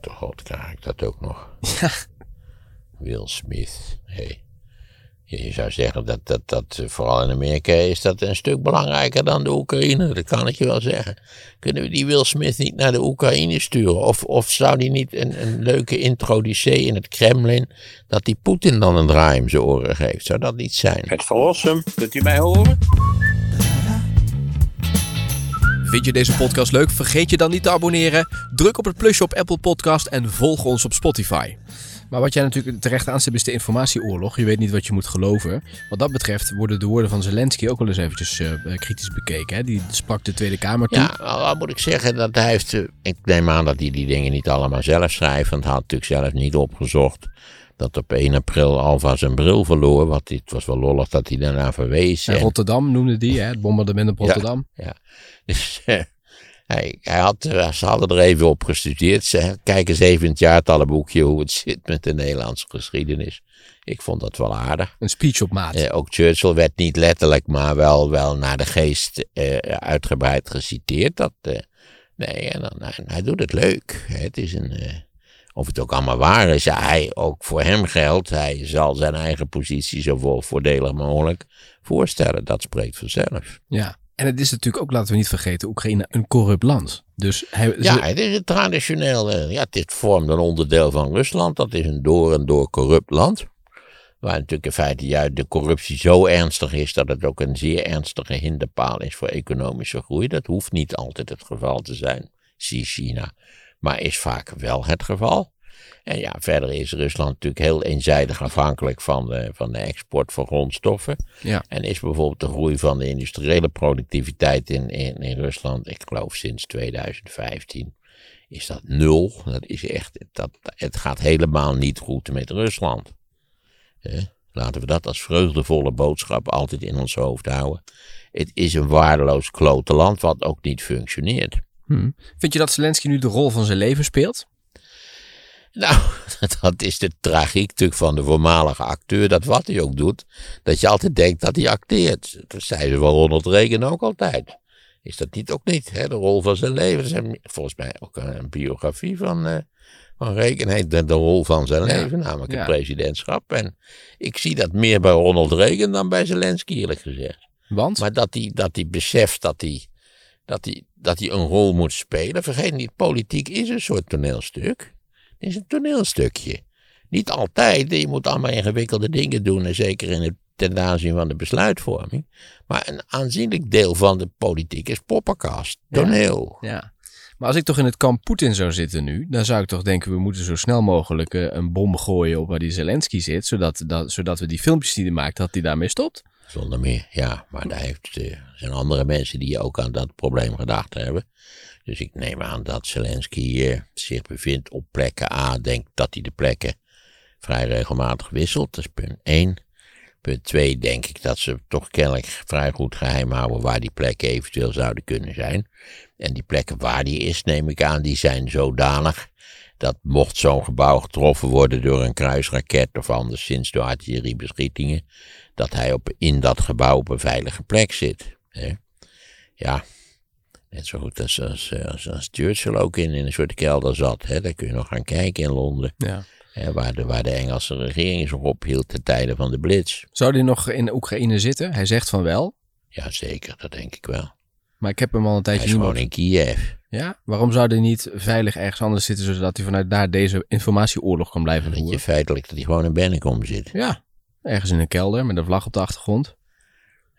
grote god krijg ik dat ook nog. Ja. Will Smith. Hey. Je zou zeggen dat, dat, dat eh, vooral in Amerika is dat een stuk belangrijker dan de Oekraïne. Dat kan ik je wel zeggen. Kunnen we die Will Smith niet naar de Oekraïne sturen? Of, of zou die niet een, een leuke introducee in het Kremlin, dat die Poetin dan een draai om zijn oren geeft? Zou dat niet zijn? Het verlossen, kunt u mij horen? Vind je deze podcast leuk? Vergeet je dan niet te abonneren. Druk op het plusje op Apple Podcast en volg ons op Spotify. Maar wat jij natuurlijk terecht aanstipt is de informatieoorlog. Je weet niet wat je moet geloven. Wat dat betreft worden de woorden van Zelensky ook wel eens eventjes eh, kritisch bekeken. Hè? Die sprak de Tweede Kamer toe. Ja, nou, wat moet ik zeggen? Dat hij heeft, eh, ik neem aan dat hij die dingen niet allemaal zelf schrijft. Want hij had natuurlijk zelf niet opgezocht dat op 1 april Alva zijn bril verloor. Wat, het was wel lollig dat hij daarna verwees. En En- Rotterdam noemde die, hè? het bombardement op Rotterdam. Ja. Dus eh, hij, hij had, eh, ze hadden er even op gestudeerd. Ze kijken eens even in het jaartallenboekje hoe het zit met de Nederlandse geschiedenis. Ik vond dat wel aardig. Een speech op maat. Eh, ook Churchill werd niet letterlijk, maar wel, wel naar de geest eh, uitgebreid geciteerd. Dat, eh, nee, en dan, hij, hij doet het leuk. Het is een, eh, of het ook allemaal waar is, hij, ook voor hem geldt. Hij zal zijn eigen positie zo vo- voordelig mogelijk voorstellen. Dat spreekt vanzelf. Ja. En het is natuurlijk ook, laten we niet vergeten, Oekraïne een corrupt land. Dus hij, Ja, het is een traditioneel, eh, ja, het vormt een onderdeel van Rusland. Dat is een door en door corrupt land. Waar natuurlijk in feite juist de corruptie zo ernstig is dat het ook een zeer ernstige hinderpaal is voor economische groei. Dat hoeft niet altijd het geval te zijn, zie China, maar is vaak wel het geval. En ja, verder is Rusland natuurlijk heel eenzijdig afhankelijk van de, van de export van grondstoffen. ja. En is bijvoorbeeld de groei van de industriële productiviteit in, in, in Rusland, ik geloof sinds 2015, is dat nul. Dat is echt, dat, het gaat helemaal niet goed met Rusland. Laten we dat als vreugdevolle boodschap altijd in ons hoofd houden. Het is een waardeloos klote land wat ook niet functioneert. Hm. Vind je dat Zelensky nu de rol van zijn leven speelt? Nou, dat is de tragiek natuurlijk van de voormalige acteur, dat wat hij ook doet, dat je altijd denkt dat hij acteert. Dat zei ze van Ronald Reagan ook altijd. Is dat niet ook niet, hè? de rol van zijn leven? Er zijn volgens mij ook een, een biografie van, eh, van Reagan, heet de, de rol van zijn Ja. leven, namelijk Ja. het presidentschap. En ik zie dat meer bij Ronald Reagan dan bij Zelensky, eerlijk gezegd. Want? Maar dat hij, dat hij beseft dat hij, dat, hij, dat hij een rol moet spelen. Vergeet niet, politiek is een soort toneelstuk. Het is een toneelstukje. Niet altijd, je moet allemaal ingewikkelde dingen doen. En zeker in het, ten aanzien van de besluitvorming. Maar een aanzienlijk deel van de politiek is poppenkast, Ja. toneel. Ja. Maar als ik toch in het kamp Poetin zou zitten nu, dan zou ik toch denken, we moeten zo snel mogelijk eh, een bom gooien op waar die Zelensky zit, zodat, dat, zodat we die filmpjes die hij maakt, dat hij daarmee stopt. Zonder meer, ja. Maar daar heeft, eh, zijn andere mensen die ook aan dat probleem gedacht hebben. Dus ik neem aan dat Zelensky eh, zich bevindt op plekken A. Denk dat hij de plekken vrij regelmatig wisselt. Dat is punt 1. Punt 2 denk ik dat ze toch kennelijk vrij goed geheim houden waar die plekken eventueel zouden kunnen zijn. En die plekken waar die is, neem ik aan, die zijn zodanig dat mocht zo'n gebouw getroffen worden door een kruisraket of anderszins door artilleriebeschietingen, dat hij op, in dat gebouw op een veilige plek zit. Hè? Ja, net zo goed als, als, als, als Churchill ook in, in een soort kelder zat. Hè? Daar kun je nog gaan kijken in Londen. Ja. Hè, waar, de, waar de Engelse regering zich ophield ten tijde van de Blitz. Zou hij nog in Oekraïne zitten? Hij zegt van wel, Ja, zeker, dat denk ik wel. maar ik heb hem al een Hij tijdje is niet gewoon in Kiev. Ja? Waarom zou hij niet veilig ergens anders zitten, zodat hij vanuit daar deze informatieoorlog kan blijven Dat je voeren? feitelijk dat hij gewoon in Bennekom zit. Ja, ergens in een kelder met een vlag op de achtergrond.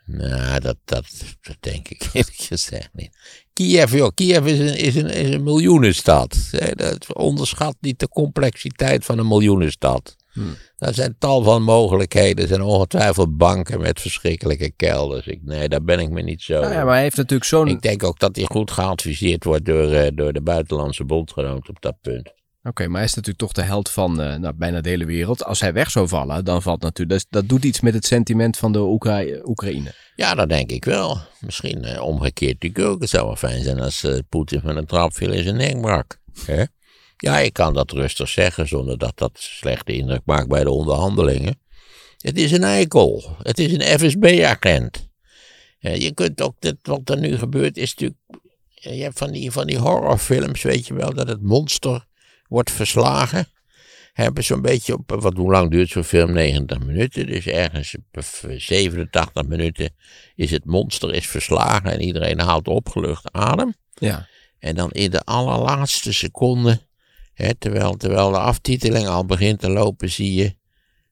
Nou, dat, dat, dat denk ik eerlijk gezegd niet. Kiev, joh, Kiev is een, is een, is een miljoenenstad. Dat onderschat niet de complexiteit van een miljoenenstad. Hmm. Daar zijn tal van mogelijkheden. Er zijn ongetwijfeld banken met verschrikkelijke kelders. Ik, nee, daar ben ik me niet zo. Nou ja, maar hij heeft natuurlijk zo'n... Ik denk ook dat hij goed geadviseerd wordt door, eh, door de buitenlandse bondgenoten op dat punt. Oké, maar hij is natuurlijk toch de held van eh, nou, bijna de hele wereld. Als hij weg zou vallen, dan valt natuurlijk... Dat, dat doet iets met het sentiment van de Oekra- Oekraïne. Ja, dat denk ik wel. Misschien eh, omgekeerd natuurlijk ook. Het zou wel fijn zijn als Poetin van een trap viel in zijn nek brak. Hè? Ja, ik kan dat rustig zeggen zonder dat dat slechte indruk maakt bij de onderhandelingen. Het is een eikel. Het is een FSB-agent. je kunt ook, dit, wat er nu gebeurt is natuurlijk... Je hebt van die, van die horrorfilms, weet je wel, dat het monster wordt verslagen. Hebben zo'n beetje op, wat, hoe lang duurt zo'n film? 90 minuten. Dus ergens op 87 minuten is het monster is verslagen en iedereen haalt opgelucht adem. Ja. En dan in de allerlaatste seconde, terwijl, terwijl de aftiteling al begint te lopen, zie je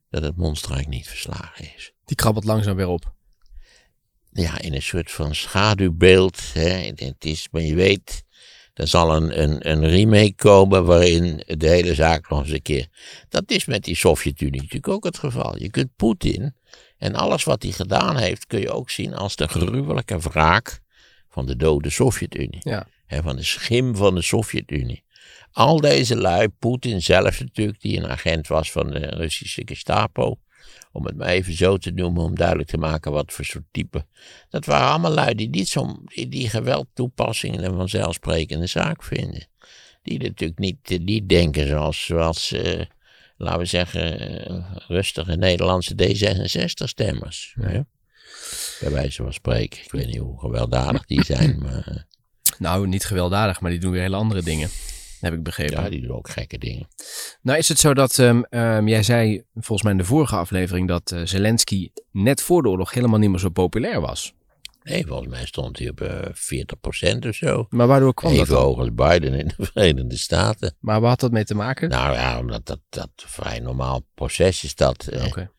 dat het monster eigenlijk niet verslagen is. Die krabbelt langzaam weer op. Ja, in een soort van schaduwbeeld. Het is, maar je weet, er zal een, een, een remake komen waarin de hele zaak nog eens een keer. Dat is met die Sovjet-Unie natuurlijk ook het geval. Je kunt Poetin en alles wat hij gedaan heeft, kun je ook zien als de gruwelijke wraak van de dode Sovjet-Unie. Ja. Van de schim van de Sovjet-Unie. Al deze lui, Poetin zelf natuurlijk, die een agent was van de Russische Gestapo, om het maar even zo te noemen, om duidelijk te maken wat voor soort type. Dat waren allemaal lui die niet zo, die, die geweldtoepassingen een vanzelfsprekende zaak vinden. Die natuurlijk niet, niet denken zoals, zoals eh, laten we zeggen, eh, rustige Nederlandse D66-stemmers. hè. Bij wijze van spreken. Ik weet niet hoe gewelddadig die zijn, maar eh, Nou, niet gewelddadig, maar die doen weer hele andere dingen. Heb ik begrepen. ja, die doen ook gekke dingen. Nou is het zo dat, ehm, ehm, jij zei volgens mij in de vorige aflevering dat eh, Zelensky net voor de oorlog helemaal niet meer zo populair was. Nee, volgens mij stond hij op eh 40% of zo. Maar waardoor kwam dat Even hoog als Biden in de Verenigde Staten. Maar waar had dat mee te maken? Nou ja, omdat dat, dat vrij normaal proces is dat. eh, Oké.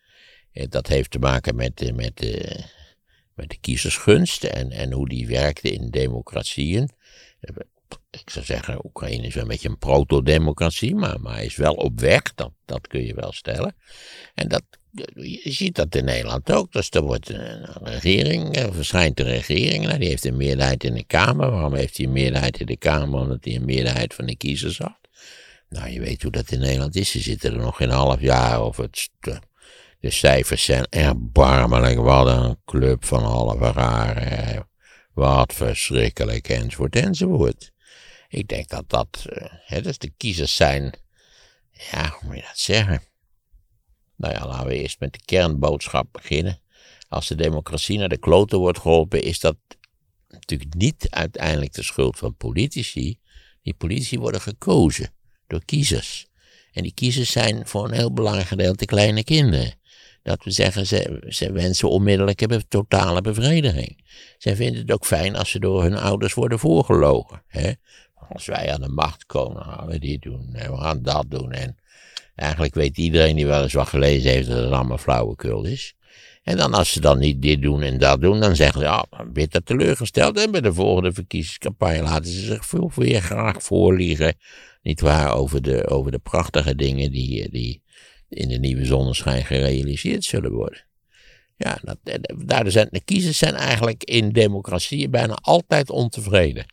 eh, dat heeft te maken met, met, met de kiezersgunst en, en hoe die werkte in democratieën. Ik zou zeggen, Oekraïne is wel een beetje een proto-democratie, maar, maar is wel op weg, dat, dat kun je wel stellen. En dat, je ziet dat in Nederland ook. Dus er wordt een regering, er verschijnt een regering, nou, die heeft een meerderheid in de Kamer. Waarom heeft hij een meerderheid in de Kamer? Omdat hij een meerderheid van de kiezers had. Nou, je weet hoe dat in Nederland is. Ze zitten er nog geen half jaar of het. De cijfers zijn erbarmelijk. Wat een club van halve raren. Wat verschrikkelijk, enzovoort, enzovoort. Ik denk dat dat. eh, hè, dus de kiezers zijn. Ja, hoe moet je dat zeggen? Nou ja, laten we eerst met de kernboodschap beginnen. Als de democratie naar de kloten wordt geholpen, is dat natuurlijk niet uiteindelijk de schuld van politici. Die politici worden gekozen door kiezers. En die kiezers zijn voor een heel belangrijk gedeelte kleine kinderen. Dat we zeggen, ze, ze wensen onmiddellijke be- totale bevrediging. Zij vinden het ook fijn als ze door hun ouders worden voorgelogen. Hè? Als wij aan de macht komen, gaan we dit doen en we gaan dat doen. En eigenlijk weet iedereen die wel eens wat gelezen heeft dat het allemaal flauwekul is. En dan als ze dan niet dit doen en dat doen, dan zeggen ze, ja, bitter teleurgesteld. En bij de volgende verkiezingscampagne laten ze zich veel weer graag voorliegen. Niet waar, over de, over de prachtige dingen die, die in de nieuwe zonneschijn gerealiseerd zullen worden. Ja, eh, daardoor zijn de kiezers zijn eigenlijk in democratieën bijna altijd ontevreden.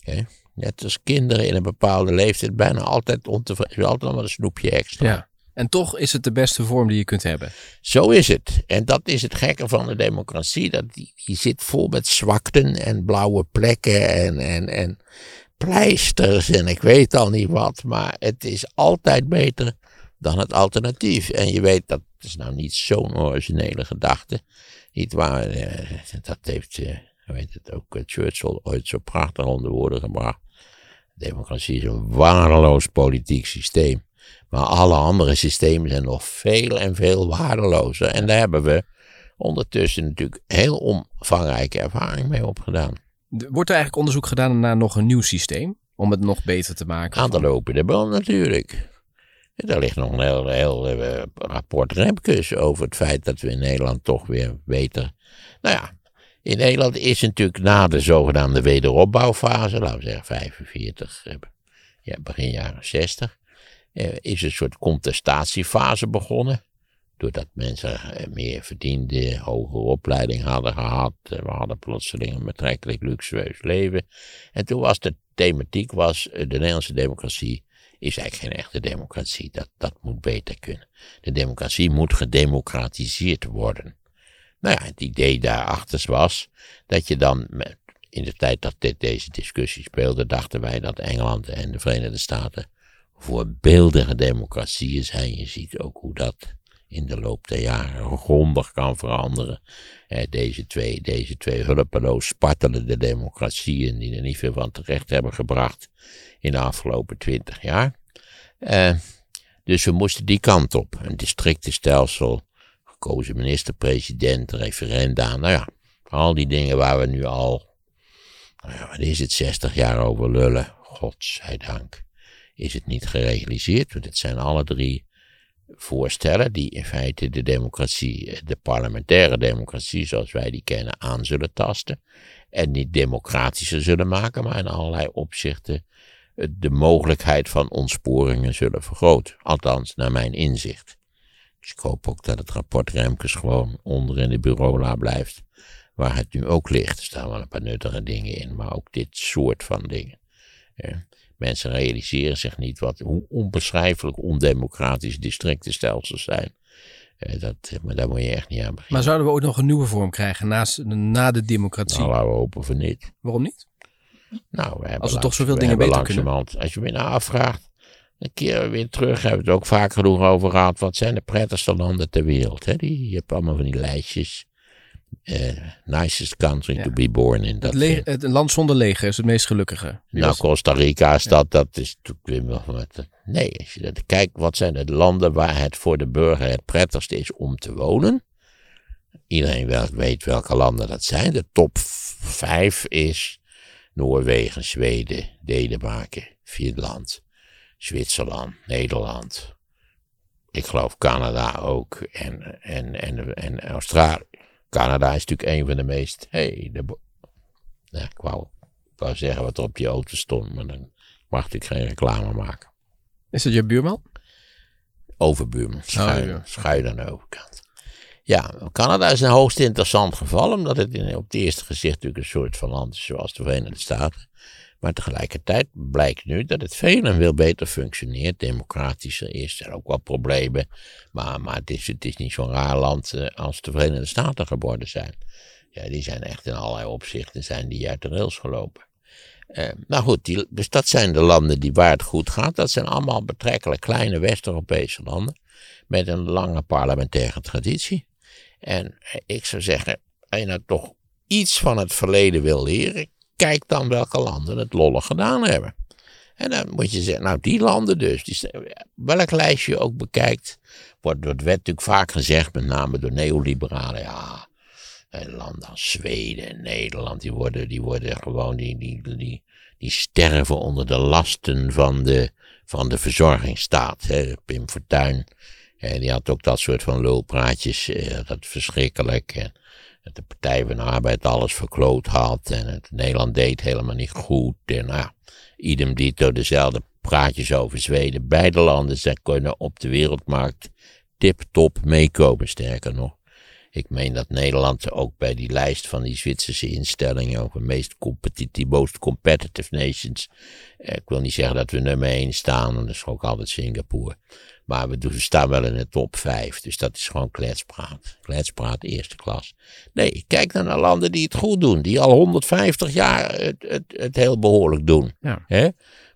Hè? Net als kinderen in een bepaalde leeftijd bijna altijd ontevreden. Altijd nog wel een snoepje extra. Ja. En toch is het de beste vorm die je kunt hebben. Zo is het. En dat is het gekke van de democratie. Dat die, die zit vol met zwakten en blauwe plekken en, en, en pleisters en ik weet al niet wat. Maar het is altijd beter dan het alternatief. En je weet, dat is nou niet zo'n originele gedachte. Niet waar, eh, dat heeft, eh, hoe heet het ook, eh, Churchill ooit zo prachtig onder woorden gebracht. Democratie is een waardeloos politiek systeem. Maar alle andere systemen zijn nog veel en veel waardelozer. En daar hebben we ondertussen natuurlijk heel omvangrijke ervaring mee opgedaan. Wordt er eigenlijk onderzoek gedaan naar nog een nieuw systeem? Om het nog beter te maken? Aan de lopende band natuurlijk. Er ligt nog een heel, heel eh, rapport Remkes over het feit dat we in Nederland toch weer beter. Nou ja, in Nederland is natuurlijk na de zogenaamde wederopbouwfase, laten we zeggen 45, eh, ja, begin jaren 60, eh, is een soort contestatiefase begonnen. Doordat mensen eh, meer verdienden, hogere opleiding hadden gehad. eh, We hadden plotseling een betrekkelijk luxueus leven. En toen was de thematiek, was, de Nederlandse democratie is eigenlijk geen echte democratie. Dat, dat moet beter kunnen. De democratie moet gedemocratiseerd worden. Nou ja, het idee daarachter was dat je dan, in de tijd dat dit, deze discussie speelde, dachten wij dat Engeland en de Verenigde Staten voorbeeldige democratieën zijn. Je ziet ook hoe dat in de loop der jaren grondig kan veranderen. Deze, twee, deze twee hulpeloos spartelende democratieën die er niet veel van terecht hebben gebracht in de afgelopen twintig jaar. Eh, dus we moesten die kant op. Een districtenstelsel, gekozen minister-president, referenda. Nou ja, al die dingen waar we nu al, nou ja, wat is het, 60 jaar over lullen. Godzijdank is het niet gerealiseerd. Want het zijn alle drie voorstellen die in feite de democratie, de parlementaire democratie zoals wij die kennen, aan zullen tasten. En niet democratischer zullen maken, maar in allerlei opzichten de mogelijkheid van ontsporingen zullen vergroten. Althans, naar mijn inzicht. Dus ik hoop ook dat het rapport Remkes gewoon onder in de bureaula blijft. Waar het nu ook ligt. Er staan wel een paar nuttige dingen in, maar ook dit soort van dingen. Mensen realiseren zich niet wat, hoe onbeschrijfelijk ondemocratisch districtenstelsels zijn. Dat, maar daar moet je echt niet aan beginnen. Maar zouden we ook nog een nieuwe vorm krijgen naast, na de democratie? Nou, laten we hopen van niet. Waarom niet? Nou, we hebben Als er toch zoveel we dingen beter kunnen. Als je me nou afvraagt, een keer weer terug, hebben we het ook vaak genoeg over gehad. Wat zijn de prettigste landen ter wereld? Hè? Die, je hebt allemaal van die lijstjes. Eh, nicest country Ja. to be born in. Dat Het, land zonder leger is het meest gelukkige. Wie nou, Costa Rica is dat, dat is natuurlijk wat. Nee, als je dat kijkt, wat zijn de landen waar het voor de burger het prettigst is om te wonen? Iedereen wel, weet welke landen dat zijn. De top v- vijf is Noorwegen, Zweden, Denemarken, Finland, Zwitserland, Nederland. Ik geloof Canada ook en, en, en, en Australië. Canada is natuurlijk een van de meest. Hey, de, ja, ik wou ik wou zeggen wat er op die auto stond, maar dan mag ik geen reclame maken. Is dat je buurman? Overbuurman, schuin, ja. schuin aan de overkant. Ja, Canada is een hoogst interessant geval, omdat het in, op het eerste gezicht natuurlijk een soort van land is zoals de Verenigde Staten. Maar tegelijkertijd blijkt nu dat het veel en veel beter functioneert, democratischer is. Er ook wel problemen, maar, maar het, is, niet zo'n raar land eh, als de Verenigde Staten geworden zijn. Ja, die zijn echt in allerlei opzichten zijn die uit de rails gelopen. Eh, nou goed, dus dat zijn de landen die waar het goed gaat. Dat zijn allemaal betrekkelijk kleine West-Europese landen met een lange parlementaire traditie. En eh, ik zou zeggen, als je nou toch iets van het verleden wil leren, kijk dan welke landen het lollig gedaan hebben. En dan moet je zeggen, nou die landen dus, die, welk lijstje je ook bekijkt, wordt, wordt werd natuurlijk vaak gezegd, met name door neoliberalen, ja, een land als Zweden en Nederland, die worden, die worden gewoon, die, die, die, die sterven onder de lasten van de, van de verzorgingsstaat. Hè. Pim Fortuyn, eh, die had ook dat soort van lulpraatjes, eh, dat verschrikkelijk. Dat de Partij van de Arbeid alles verkloot had en het Nederland deed helemaal niet goed. En nou, idem dito, dezelfde praatjes over Zweden. Beide landen zij kunnen op de wereldmarkt tip-top meekomen, sterker nog. Ik meen dat Nederland ook bij die lijst van die Zwitserse instellingen over meest competitive, most competitive nations. eh, Ik wil niet zeggen dat we nummer 1 staan, want dat is ook altijd Singapore. Maar we, staan wel in de top 5. Dus dat is gewoon kletspraat. Kletspraat eerste klas. Nee, kijk dan naar landen die het goed doen. Die al 150 jaar het, het, het heel behoorlijk doen. Ja. Hè?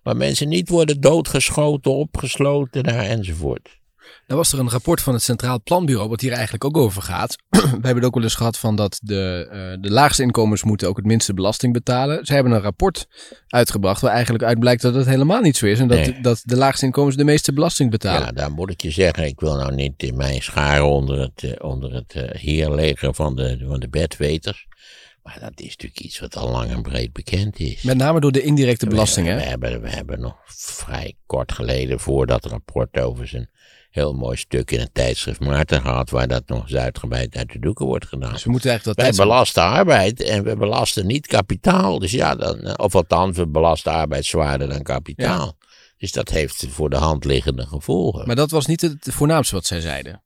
Waar mensen niet worden doodgeschoten, opgesloten daar enzovoort. Dan was er een rapport van het Centraal Planbureau, wat hier eigenlijk ook over gaat. We hebben het ook wel eens gehad van dat de, eh, de laagste inkomens moeten ook het minste belasting betalen. Ze hebben een rapport uitgebracht waar eigenlijk uit blijkt dat het helemaal niet zo is. En dat, Nee. dat de laagste inkomens de meeste belasting betalen. Ja, daar moet ik je zeggen. Ik wil nou niet in mijn scharen onder het, eh, onder het heerleger van de, van de bedweters. Maar dat is natuurlijk iets wat al lang en breed bekend is. Met name door de indirecte belasting, we, hebben, we hebben nog vrij kort geleden voor dat rapport over zijn heel mooi stuk in het tijdschrift Maarten gehad, waar dat nog eens uitgebreid uit de doeken wordt gedaan. Dus we moeten eigenlijk dat Wij belasten arbeid en we belasten niet kapitaal. Dus ja, dan, of althans, we belasten arbeid zwaarder dan kapitaal. Dus dat heeft voor de hand liggende gevolgen. Maar dat was niet het voornaamste wat zij zeiden.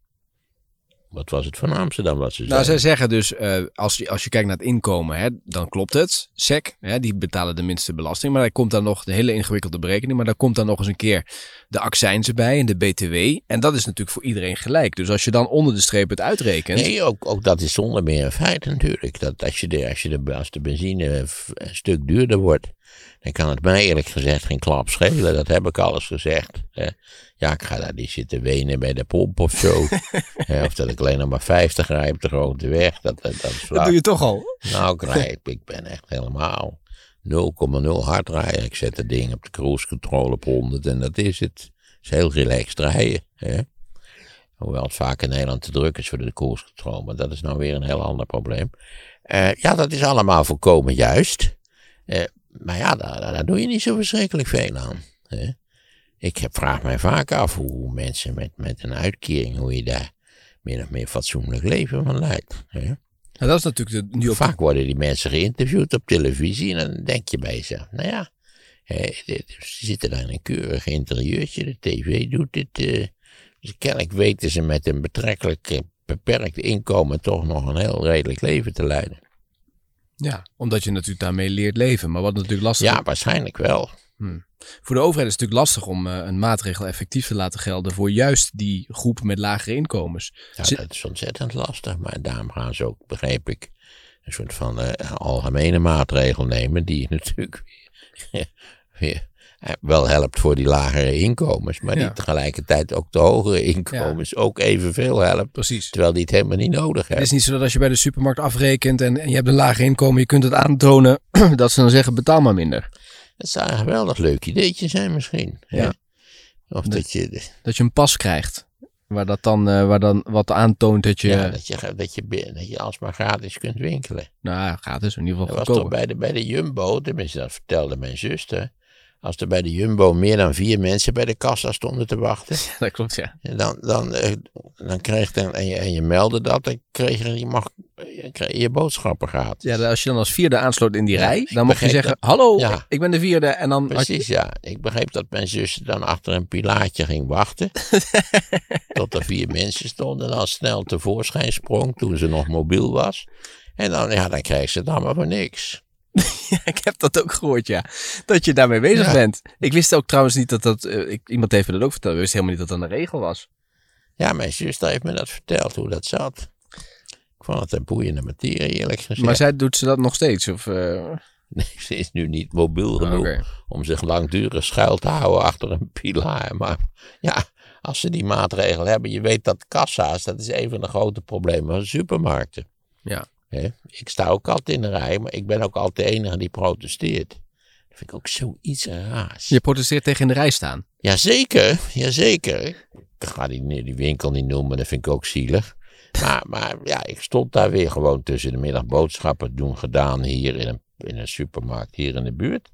Wat was het voornaamste dan wat ze Nou, zij zeiden? zeggen dus, eh, als, je, als je kijkt naar het inkomen, hè, dan klopt het. SEC, hè, die betalen de minste belasting. Maar daar komt dan nog de hele ingewikkelde berekening. Maar daar komt dan nog eens een keer de accijnzen bij en de BTW. En dat is natuurlijk voor iedereen gelijk. Dus als je dan onder de streep het uitrekent. Nee, ook, ook dat is zonder meer een feit natuurlijk. Dat als, je de, als, je de, als de benzine een stuk duurder wordt, dan kan het mij eerlijk gezegd geen klap schelen. Dat heb ik alles gezegd. hè. Ja, ik ga daar niet zitten wenen bij de pomp of zo. Of dat ik alleen nog maar 50 rijd op de grote weg. Dat, dat, dat is flauw. dat doe je toch al. Nou, ik, ben echt helemaal 0,0 hard rijden. Ik zet het ding op de cruise control op 100 en dat is het. is heel relaxed rijden. Hè? Hoewel het vaak in Nederland te druk is voor de koerscontrole. Maar dat is nou weer een heel ander probleem. Eh, ja, dat is allemaal volkomen juist. Eh, maar ja, daar, daar doe je niet zo verschrikkelijk veel aan. Hè? Ik heb, vraag mij vaak af hoe mensen met, met een uitkering, hoe je daar min of meer fatsoenlijk leven van leidt. Hè? Nou, dat is natuurlijk de, Vaak worden die mensen geïnterviewd op televisie en dan denk je bij jezelf, nou ja, hè, ze zitten daar in een keurig interieurtje, de tv doet dit. eh, dus kennelijk weten ze met een betrekkelijk eh, beperkt inkomen toch nog een heel redelijk leven te leiden. Ja, omdat je natuurlijk daarmee leert leven. Maar wat natuurlijk lastig Ja, waarschijnlijk wel. Voor de overheid is het natuurlijk lastig om eh, een maatregel effectief te laten gelden voor juist die groep met lagere inkomens. Ja, dat is ontzettend lastig, maar daarom gaan ze ook, begreep ik, een soort van eh, algemene maatregel nemen die natuurlijk weer, weer, wel helpt voor die lagere inkomens, maar Ja. die tegelijkertijd ook de hogere inkomens ook evenveel helpt, Precies. terwijl die het helemaal niet nodig Het is hebben. niet zo dat als je bij de supermarkt afrekent en, en je hebt een lager inkomen, je kunt het aantonen, dat ze dan zeggen betaal maar minder. Dat zou een geweldig leuk ideetje zijn misschien. Ja. Of Dat- dat je, Dat je een pas krijgt, waar dat dan, eh, waar dan wat aantoont dat je, ja, dat, je, dat, je, dat je alsmaar gratis kunt winkelen. nou gratis, in ieder Dat geval was toch bij de, bij de Jumbo, tenminste dat vertelde mijn zuster. Als er bij de Jumbo meer dan vier mensen bij de kassa stonden te wachten, Dat klopt, ja. en dan, dan, eh, dan kreeg dan, en, je, en je meldde dat, dan kreeg je, je, mag, je, kreeg je boodschappen gratis. Ja, als je dan als vierde aansloot in die Ja, rij, dan mocht je zeggen, hallo, Ja. ik ben de vierde. En dan je, Precies, ja. Ik begreep dat mijn zus dan achter een pilaartje ging wachten. tot er vier mensen stonden. En dan snel tevoorschijn sprong toen ze nog mobiel was. En dan, ja, dan kreeg ze het allemaal voor niks. ik heb dat ook gehoord, ja. Dat je daarmee bezig Ja. bent. Ik wist ook trouwens niet dat dat, eh, ik, iemand heeft me dat ook verteld, ik wist helemaal niet dat dat een regel was. Ja, mijn zuster heeft me dat verteld, hoe dat zat. Ik vond het een boeiende materie, eerlijk gezegd. Maar zij doet ze dat nog steeds? Of, eh, Nee, ze is nu niet mobiel genoeg Oké. om zich langdurig schuil te houden achter een pilaar. Maar ja, als ze die maatregel hebben, je weet dat kassa's, dat is een van de grote problemen van supermarkten. Ja. Ik sta ook altijd in de rij, maar ik ben ook altijd de enige die protesteert. Dat vind ik ook zoiets raars. je protesteert tegen in de rij staan. Jazeker, jazeker. Ik ga die, die winkel niet noemen, dat vind ik ook zielig. Maar, maar ja, ik stond daar weer gewoon tussen de middag boodschappen doen gedaan hier in een, in een supermarkt hier in de buurt.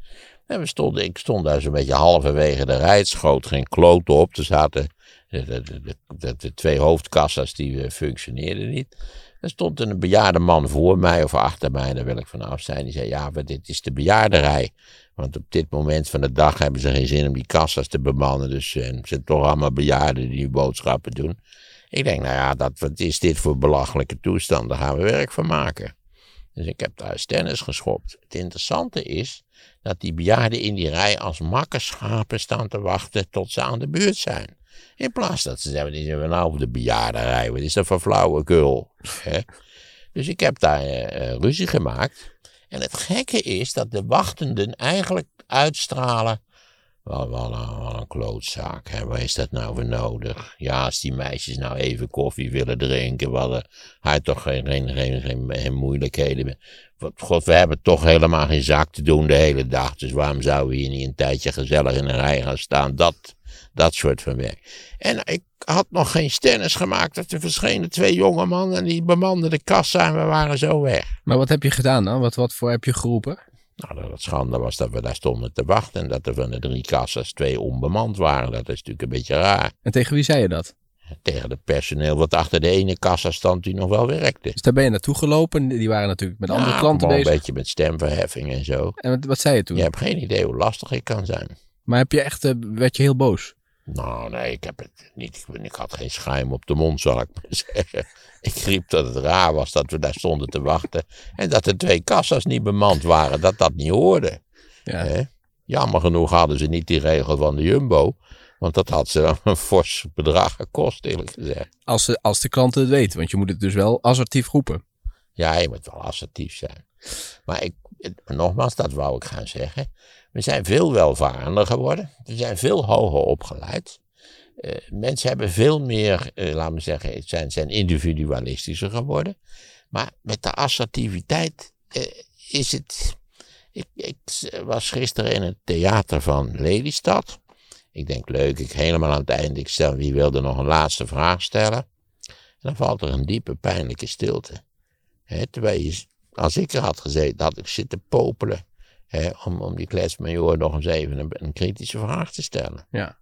En we stonden, ik stond daar zo'n beetje halverwege de rij, het schoot geen kloot op. Er zaten de, de, de, de, de twee hoofdkassa's die eh, functioneerden niet. Er stond een bejaarde man voor mij of achter mij, daar wil ik vanaf zijn. Die zei, ja, dit is de bejaardenrij. Want op dit moment van de dag hebben ze geen zin om die kassa's te bemannen. Dus eh, het zijn toch allemaal bejaarden die boodschappen doen. Ik denk, nou ja, dat, wat is dit voor belachelijke toestand? Daar gaan we werk van maken. Dus ik heb daar stennis geschopt. Het interessante is dat die bejaarden in die rij als makkerschapen staan te wachten tot ze aan de beurt zijn. In plaats dat ze zeggen, nou de bejaardenrij? Wat is dat voor flauwekul? Dus ik heb daar eh, ruzie gemaakt. En het gekke is dat de wachtenden eigenlijk uitstralen. Wat, een, wat een klootzaak, hè? waar is dat nou voor nodig? Ja, als die meisjes nou even koffie willen drinken, wat hadden hij toch geen, geen, geen, geen, moeilijkheden. Wat, God, we hebben toch helemaal geen zak te doen de hele dag, dus waarom zouden we hier niet een tijdje gezellig in een rij gaan staan? Dat, dat soort van werk. En ik had nog geen stennis gemaakt, dat er verschenen twee jonge mannen en die bemanden de kassa en we waren zo weg. Maar wat heb je gedaan dan? Wat, wat voor heb je geroepen? Nou, dat het schande was dat we daar stonden te wachten en dat er van de drie kassa's twee onbemand waren. Dat is natuurlijk een beetje raar. En tegen wie zei je dat? Tegen het personeel wat achter de ene kassa stond die nog wel werkte. Dus daar ben je naartoe gelopen. Die waren natuurlijk met andere Ja, klanten bezig. een beetje met stemverheffing en zo. En wat, wat zei je toen? Je hebt geen idee hoe lastig ik kan zijn. Maar heb je echt, eh, werd je heel boos? Nou, nee, ik heb het niet. Ik, ik had geen schuim op de mond, zal ik maar zeggen. Ik riep dat het raar was dat we daar stonden te wachten. En dat de twee kassa's niet bemand waren, dat dat niet hoorde. Ja. Jammer genoeg hadden ze niet die regel van de Jumbo. Want dat had ze een fors bedrag gekost, eerlijk gezegd. Als, de, als de klanten het weten. Want je moet het dus wel assertief roepen. Ja, je moet wel assertief zijn. Maar ik, nogmaals, dat wou ik gaan zeggen. We zijn veel welvarender geworden. We zijn veel hoger opgeleid. Eh, mensen hebben veel meer, eh, laten we zeggen, zijn, zijn individualistischer geworden. Maar met de assertiviteit eh, is het. Ik, ik was gisteren in het theater van Lelystad. Ik denk, leuk, ik helemaal aan het einde, ik stel, wie wilde nog een laatste vraag stellen? En dan valt er een diepe, pijnlijke stilte. Hè, terwijl je, als ik er had gezeten, had ik zitten popelen. Hè, om, om die kletsmajor nog eens even een, een kritische vraag te stellen. Ja.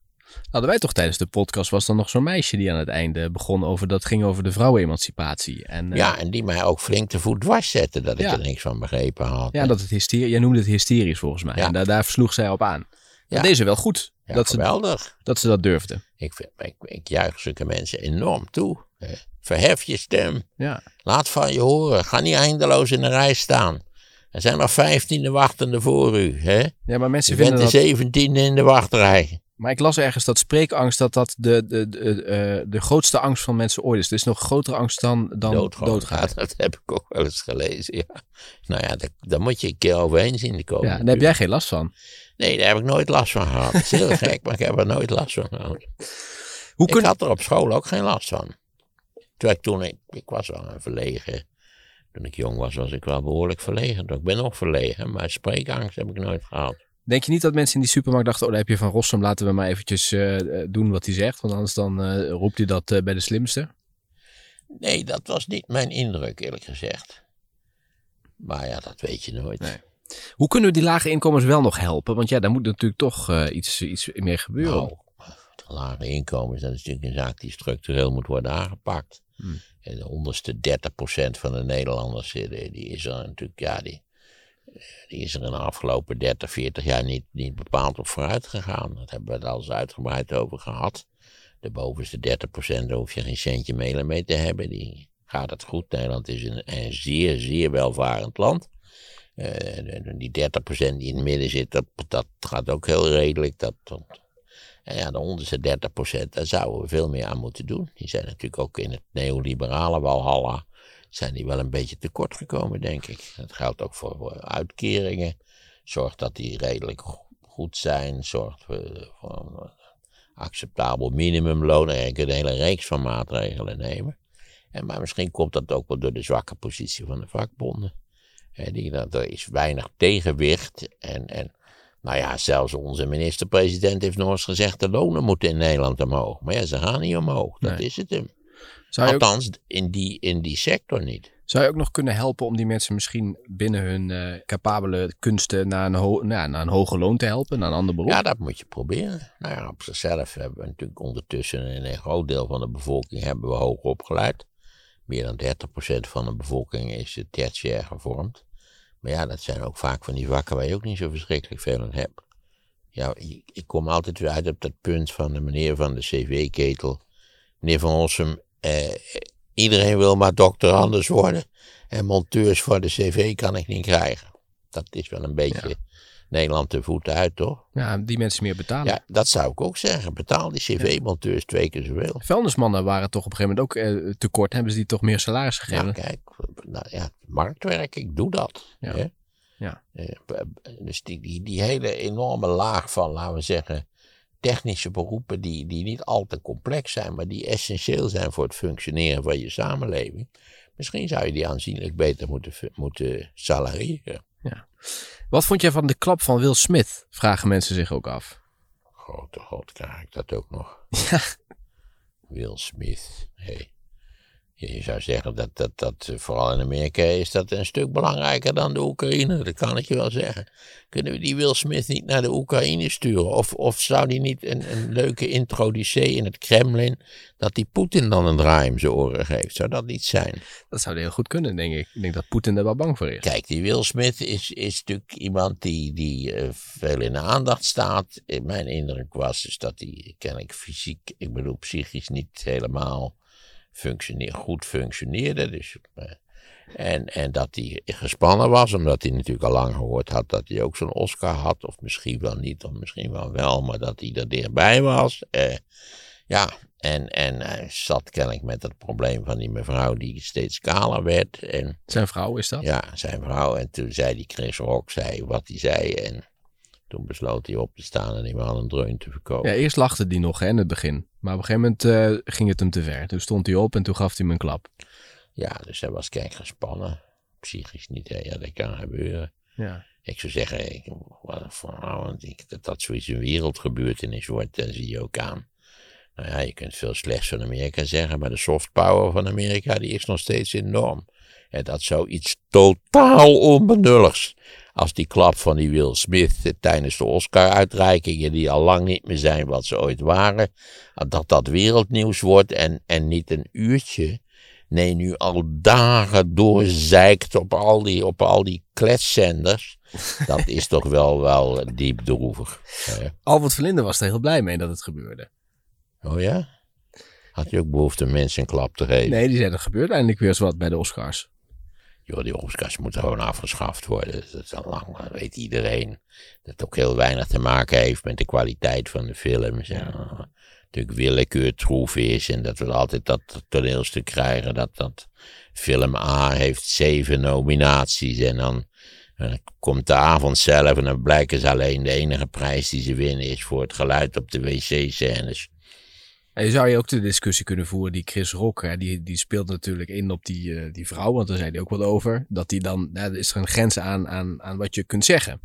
Hadden wij toch tijdens de podcast, was dan nog zo'n meisje die aan het einde begon over, dat ging over de vrouwenemancipatie. En, eh, Ja, en die mij ook flink te voet dwars zette, dat ik er niks van begrepen had. ja, dat het hysterie, jij noemde het hysterisch volgens mij. Ja. En daar, daar sloeg zij op aan. Ja. Dat deed ze wel goed, Ja, dat, ze, geweldig. dat ze dat durfde. Ik, vind, ik, ik juich zulke mensen enorm toe. Hè. Verhef je stem. Ja. Laat van je horen. Ga niet eindeloos in de rij staan. Er zijn nog vijftiende wachtende voor u. Hè? ja, maar mensen Je bent vinden de dat... zeventiende in de wachtrij. Maar ik las ergens dat spreekangst, dat dat de, de, de, eh, de grootste angst van mensen ooit is. Er is nog grotere angst dan, dan Doodgaan. doodgaan. Ja, dat heb ik ook wel eens gelezen. Ja. Nou ja, daar, daar moet je een keer overheen zien te komen. Ja, daar heb jij geen last van. Nee, daar heb ik nooit last van gehad. Het is heel gek, maar ik heb er nooit last van gehad. Hoe Ik had er op school ook geen last van. Terwijl ik toen, ik, ik was wel een verlegen. Toen ik jong was, was ik wel behoorlijk verlegen. Ik ben nog verlegen, maar spreekangst heb ik nooit gehad. Denk je niet dat mensen in die supermarkt dachten, oh daar heb je Van Rossum, laten we maar eventjes eh, doen wat hij zegt. Want anders dan eh, roept hij dat eh, bij de slimste. Nee, dat was niet mijn indruk, eerlijk gezegd. Maar ja, dat weet je nooit. Nee. Hoe kunnen we die lage inkomens wel nog helpen? Want ja, daar moet natuurlijk toch iets, iets meer gebeuren. Nou, de lage inkomens, dat is natuurlijk een zaak die structureel moet worden aangepakt. Hmm. En de onderste 30% van de Nederlanders, eh, die, die is er natuurlijk, ja, die, die is er in de afgelopen 30, 40 jaar niet, niet bepaald op vooruit gegaan. Dat hebben we het al eens uitgebreid over gehad. De bovenste 30% daar hoef je geen centje meel mee te hebben. Die gaat het goed. Nederland is een, een zeer, zeer welvarend land. Eh, die 30% die in het midden zit, dat, dat gaat ook heel redelijk. Dat, dat, ja, de onderste 30%, daar zouden we veel meer aan moeten doen. Die zijn natuurlijk ook in het neoliberale walhalla, zijn die wel een beetje tekort gekomen, denk ik. Dat geldt ook voor, uitkeringen. Zorg dat die redelijk go- goed zijn. Zorg voor, voor een acceptabel minimumloon. En je kunt een hele reeks van maatregelen nemen. En, maar misschien komt dat ook wel door de zwakke positie van de vakbonden. Die, dat, er is weinig tegenwicht. En, en nou ja, zelfs onze minister-president heeft nog eens gezegd: de lonen moeten in Nederland omhoog. Maar ja, ze gaan niet omhoog. Dat Nee. is het hem. Zou ook, Althans, in die, in die sector niet. zou je ook nog kunnen helpen om die mensen misschien binnen hun eh, capabele kunsten naar een, ho nou, naar een hoger loon te helpen, naar een ander beroep? Ja, dat moet je proberen. Nou ja, op zichzelf hebben we natuurlijk ondertussen in een groot deel van de bevolking hebben we hoog opgeleid. Meer dan 30% van de bevolking is tertiair gevormd. Maar ja, dat zijn ook vaak van die vakken waar je ook niet zo verschrikkelijk veel aan hebt. Ja, ik, kom altijd weer uit op dat punt van de meneer van de cv-ketel. Meneer Van Rossum, eh, iedereen wil maar dokter anders worden. En monteurs voor de cv kan ik niet krijgen. Dat is wel een beetje Nederland de voeten uit, toch? Ja, die mensen meer betalen. Ja, dat zou ik ook zeggen. Betaal die cv-monteurs twee keer zoveel. Vuilnismannen waren toch op een gegeven moment ook eh, tekort. Hebben ze die toch meer salaris Ja, gegeven? kijk, nou, ja, marktwerk, ik doe dat. Ja. Hè? Ja. Eh, Dus die, die, die hele enorme laag van, laten we zeggen, technische beroepen die, die niet al te complex zijn, maar die essentieel zijn voor het functioneren van je samenleving. Misschien zou je die aanzienlijk beter moeten, moeten salarieren. Wat vond jij van de klap van Will Smith? Vragen mensen zich ook af. Grote god, krijg ik dat ook nog. Ja. Will Smith. Hey. Je zou zeggen dat, dat, dat eh, vooral in Amerika is dat een stuk belangrijker dan de Oekraïne. Dat kan ik je wel zeggen. Kunnen we die Will Smith niet naar de Oekraïne sturen? Of, of zou die niet een, een leuke introducee in het Kremlin, dat die Poetin dan een draai om zijn oren geeft? Zou dat niet zijn? Dat zou heel goed kunnen, denk ik. Ik denk dat Poetin er wel bang voor is. Kijk, die Will Smith is, is natuurlijk iemand die, die eh, veel in de aandacht staat. Eh, Mijn indruk was dus dat hij kennelijk fysiek, ik bedoel psychisch, niet helemaal functioneer, goed functioneerde. Dus, eh, en, en dat hij gespannen was, omdat hij natuurlijk al lang gehoord had dat hij ook zo'n Oscar had. Of misschien wel niet, of misschien wel wel, maar dat hij er dichtbij was. Eh, ja, en, en hij zat kennelijk met het probleem van die mevrouw die steeds kaler werd. En Zijn vrouw is dat? ja, zijn vrouw. En toen zei die Chris Rock zei wat hij zei. En toen besloot hij op te staan en wel een dreun te verkopen. Ja, eerst lachte hij nog hè, in het begin. Maar op een gegeven moment eh, ging het hem te ver. Toen stond hij op en toen gaf hij hem een klap. Ja, dus hij was kijk gespannen. Psychisch niet, hè. ja, dat kan gebeuren. Ja. Ik zou zeggen, ik, wat voor, nou, want ik, dat dat zoiets een wereldgebeurtenis wordt, dan zie je ook aan. Nou ja, je kunt veel slechts van Amerika zeggen, maar de soft power van Amerika die is nog steeds enorm. En dat zou iets totaal onbenulligs. Als die klap van die Will Smith eh, tijdens de Oscar-uitreikingen, die al lang niet meer zijn wat ze ooit waren, dat dat wereldnieuws wordt en, en niet een uurtje. Nee, nu al dagen doorzeikt op al die, op al die kletszenders. Dat is toch wel, wel diep droevig. Eh, Albert Verlinde was er heel blij mee dat het gebeurde. oh ja? Had je ook behoefte mensen een klap te geven? Nee, die zei er gebeurt eindelijk weer eens wat bij de Oscars. Joh, die Oscars moeten gewoon afgeschaft worden. Dat is al lang, dat weet iedereen. Dat ook heel weinig te maken heeft met de kwaliteit van de films. En, uh, natuurlijk willekeur troef is. En dat we altijd dat toneelstuk krijgen. Dat, dat film A heeft zeven nominaties. En dan, en dan komt de avond zelf en dan blijken ze alleen de enige prijs die ze winnen is voor het geluid op de wc-scènes. En je zou je ook de discussie kunnen voeren die Chris Rock, hè, die, die speelt natuurlijk in op die, uh, die vrouw, want daar zei hij ook wat over. Dat die dan, ja, er is er een grens aan, aan, aan wat je kunt zeggen.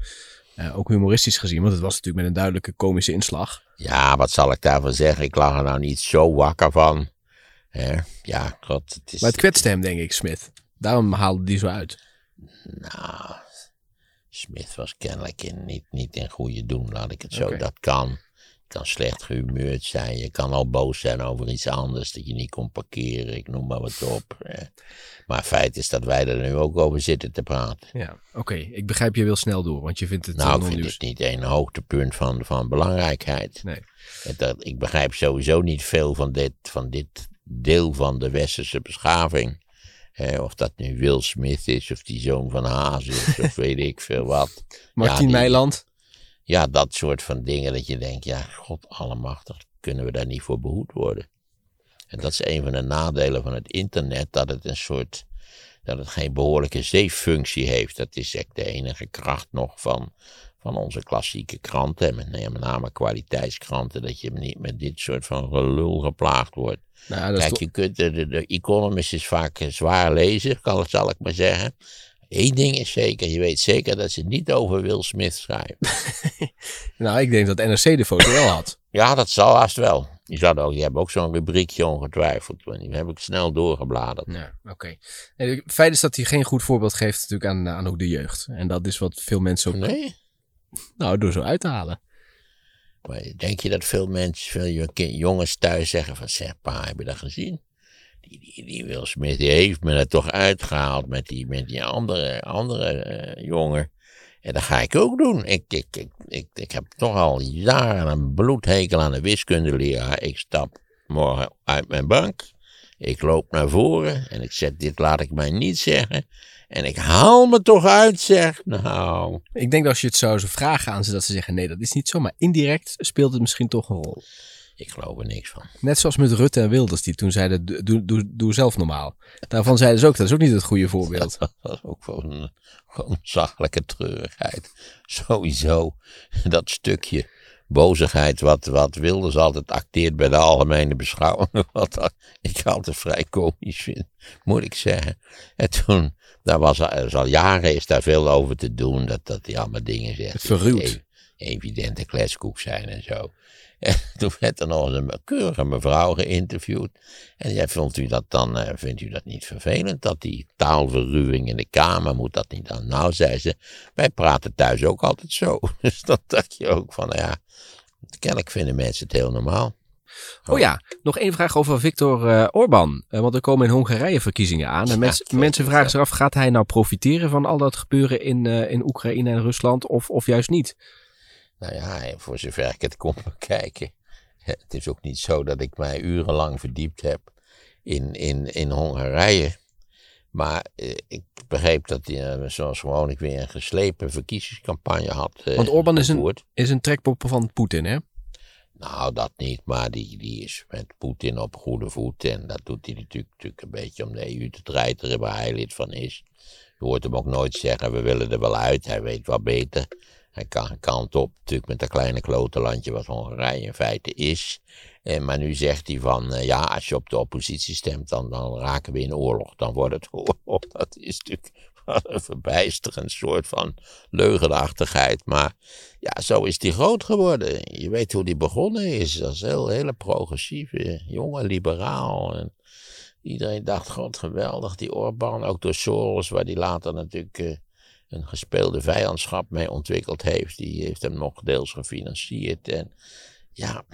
Uh, ook humoristisch gezien, want het was natuurlijk met een duidelijke komische inslag. Ja, wat zal ik daarvan zeggen? Ik lag er nou niet zo wakker van. Hè? Ja, god. Het is... Maar het kwetste hem, denk ik, Smith. Daarom haalde die zo uit. Nou, Smith was kennelijk in, niet, niet in goede doen, laat ik het zo. Okay. Dat kan. Je kan slecht gehumeurd zijn. Je kan al boos zijn over iets anders. Dat je niet kon parkeren. Ik noem maar wat op. Maar feit is dat wij er nu ook over zitten te praten. Ja, oké. Okay. Ik begrijp je wil snel door. Want je vindt het Nou, ik vind het niet een hoogtepunt van, van belangrijkheid. Nee. Dat, ik begrijp sowieso niet veel van dit, van dit deel van de westerse beschaving. Of dat nu Will Smith is, of die zoon van Haas is, of weet ik veel wat. Martien ja, Meiland ja, dat soort van dingen dat je denkt, ja, god allemachtig, kunnen we daar niet voor behoed worden? En dat is een van de nadelen van het internet, dat het een soort, dat het geen behoorlijke zeeffunctie heeft. Dat is echt de enige kracht nog van, van onze klassieke kranten, en met, met name kwaliteitskranten, dat je niet met dit soort van gelul geplaagd wordt. Nou, Kijk, je kunt, de, de, de Economist is vaak zwaar lezen, kan, zal ik maar zeggen. Eén ding is zeker, je weet zeker dat ze niet over Will Smith schrijven. nou, ik denk dat NRC de foto wel had. Ja, dat zal haast wel. Die, ook, die hebben ook zo'n rubriekje ongetwijfeld. Die heb ik snel doorgebladerd. Ja, oké. Okay. Het feit is dat hij geen goed voorbeeld geeft natuurlijk aan, aan ook de jeugd. En dat is wat veel mensen ook... Nee? Nou, door zo uit te halen. Maar denk je dat veel mensen, veel jongens thuis zeggen van... Zeg pa, heb je dat gezien? Die, die, die Will Smith heeft me er toch uitgehaald met die, met die andere, andere uh, jongen. En dat ga ik ook doen. Ik, ik, ik, ik, ik heb toch al jaren een bloedhekel aan de wiskundeleraar. Ik stap morgen uit mijn bank. Ik loop naar voren en ik zeg: Dit laat ik mij niet zeggen. En ik haal me toch uit, zeg. Nou. Ik denk dat als je het zou vragen aan ze, dat ze zeggen: Nee, dat is niet zo. Maar indirect speelt het misschien toch een rol. Ik geloof er niks van. Net zoals met Rutte en Wilders, die toen zeiden, doe, doe, doe zelf normaal. Daarvan zeiden ze ook, dat is ook niet het goede voorbeeld. Dat was ook gewoon een, gewoon zachtelijke treurigheid. Sowieso, dat stukje bozigheid wat, wat Wilders altijd acteert bij de algemene beschouwing. Wat ik altijd vrij komisch vind, moet ik zeggen. En toen, daar was al, al jaren is daar veel over te doen, dat, dat hij allemaal dingen zegt. Verruwd. Evidente kletskoek zijn en zo. En toen werd er nog een keurige mevrouw geïnterviewd. En jij vindt u dat dan, uh, vindt u dat niet vervelend, dat die taalverruwing in de kamer, moet dat niet dan? Nou, zei ze, wij praten thuis ook altijd zo. Dus dat dacht je ook van, ja, kennelijk vinden mensen het heel normaal. Oh ja, nog één vraag over Viktor uh, Orbán. Uh, want er komen in Hongarije verkiezingen aan. En mens, ja, mensen vragen zich af, gaat hij nou profiteren van al dat gebeuren in, uh, in Oekraïne en Rusland of, of juist niet? Nou ja, voor zover ik het kon bekijken. Het is ook niet zo dat ik mij urenlang verdiept heb in, in, in Hongarije. Maar eh, ik begreep dat hij, uh, zoals gewoonlijk, weer een geslepen verkiezingscampagne had. Uh, Want Orbán is een, is een trekpop van Poetin, hè? Nou, dat niet, maar die, die is met Poetin op goede voet. En dat doet hij natuurlijk, natuurlijk een beetje om de EU te treiteren waar hij lid van is. Je hoort hem ook nooit zeggen, we willen er wel uit. Hij weet wat beter. Hij kan een kant op, natuurlijk met dat kleine klote landje wat Hongarije in feite is. En, maar nu zegt hij van, uh, ja, als je op de oppositie stemt, dan, dan raken we in oorlog. Dan wordt het oorlog. Dat is natuurlijk een verbijsterend soort van leugenachtigheid. Maar ja, zo is hij groot geworden. Je weet hoe die begonnen is. Dat is heel, hele progressieve, jonge liberaal. En iedereen dacht, god geweldig, die Orbán. Ook door Soros, waar die later natuurlijk uh, een gespeelde vijandschap mee ontwikkeld heeft. Die heeft hem nog deels gefinancierd. En ja,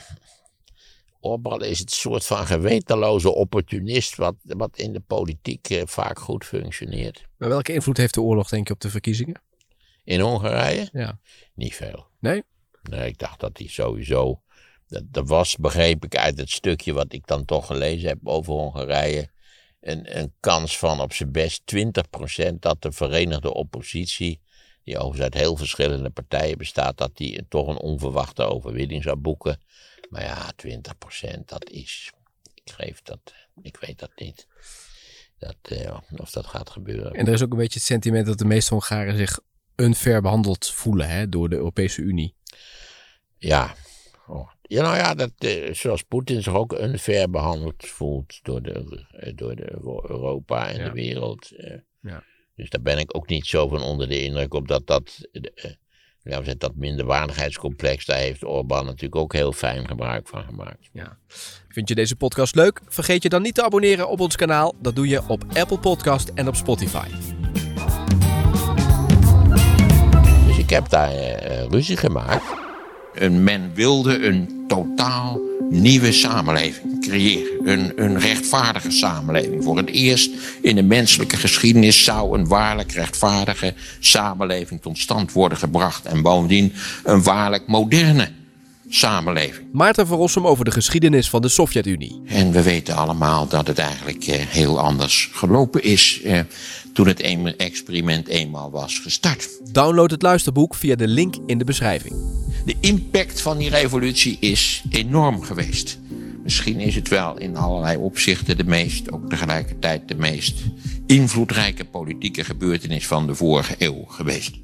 Orbán is het soort van gewetenloze opportunist wat, wat in de politiek eh, vaak goed functioneert. Maar welke invloed heeft de oorlog denk je op de verkiezingen? In Hongarije? Ja. Niet veel. Nee? Nee, ik dacht dat hij sowieso... Dat, dat was, begreep ik uit het stukje wat ik dan toch gelezen heb over Hongarije... Een, een kans van op zijn best 20% dat de Verenigde Oppositie die overigens uit heel verschillende partijen bestaat, dat die toch een onverwachte overwinning zou boeken. Maar ja, 20% dat is. Ik geef dat. Ik weet dat niet. Dat, uh, of dat gaat gebeuren. En er is ook een beetje het sentiment dat de meeste Hongaren zich unfair behandeld voelen hè, door de Europese Unie. Ja. Ja, nou ja, dat, uh, zoals Poetin zich ook unfair behandeld voelt door, de, uh, door de Europa en ja. de wereld. ja. Dus daar ben ik ook niet zo van onder de indruk op dat dat ja, dat minderwaardigheidscomplex, daar heeft Orbán natuurlijk ook heel fijn gebruik van gemaakt. Ja. Vind je deze podcast leuk? Vergeet je dan niet te abonneren op ons kanaal. Dat doe je op Apple Podcast en op Spotify. Dus ik heb daar uh, ruzie gemaakt. En men wilde een totaal nieuwe samenleving creëren. Een, een rechtvaardige samenleving. Voor het eerst in de menselijke geschiedenis zou een waarlijk rechtvaardige samenleving tot stand worden gebracht. En bovendien een waarlijk moderne samenleving. Maarten van Rossum over de geschiedenis van de Sovjet-Unie. En we weten allemaal dat het eigenlijk eh, heel anders gelopen is eh, toen het experiment eenmaal was gestart. Download het luisterboek via de link in de beschrijving. De impact van die revolutie is enorm geweest. Misschien is het wel in allerlei opzichten de meest, ook tegelijkertijd de meest invloedrijke politieke gebeurtenis van de vorige eeuw geweest.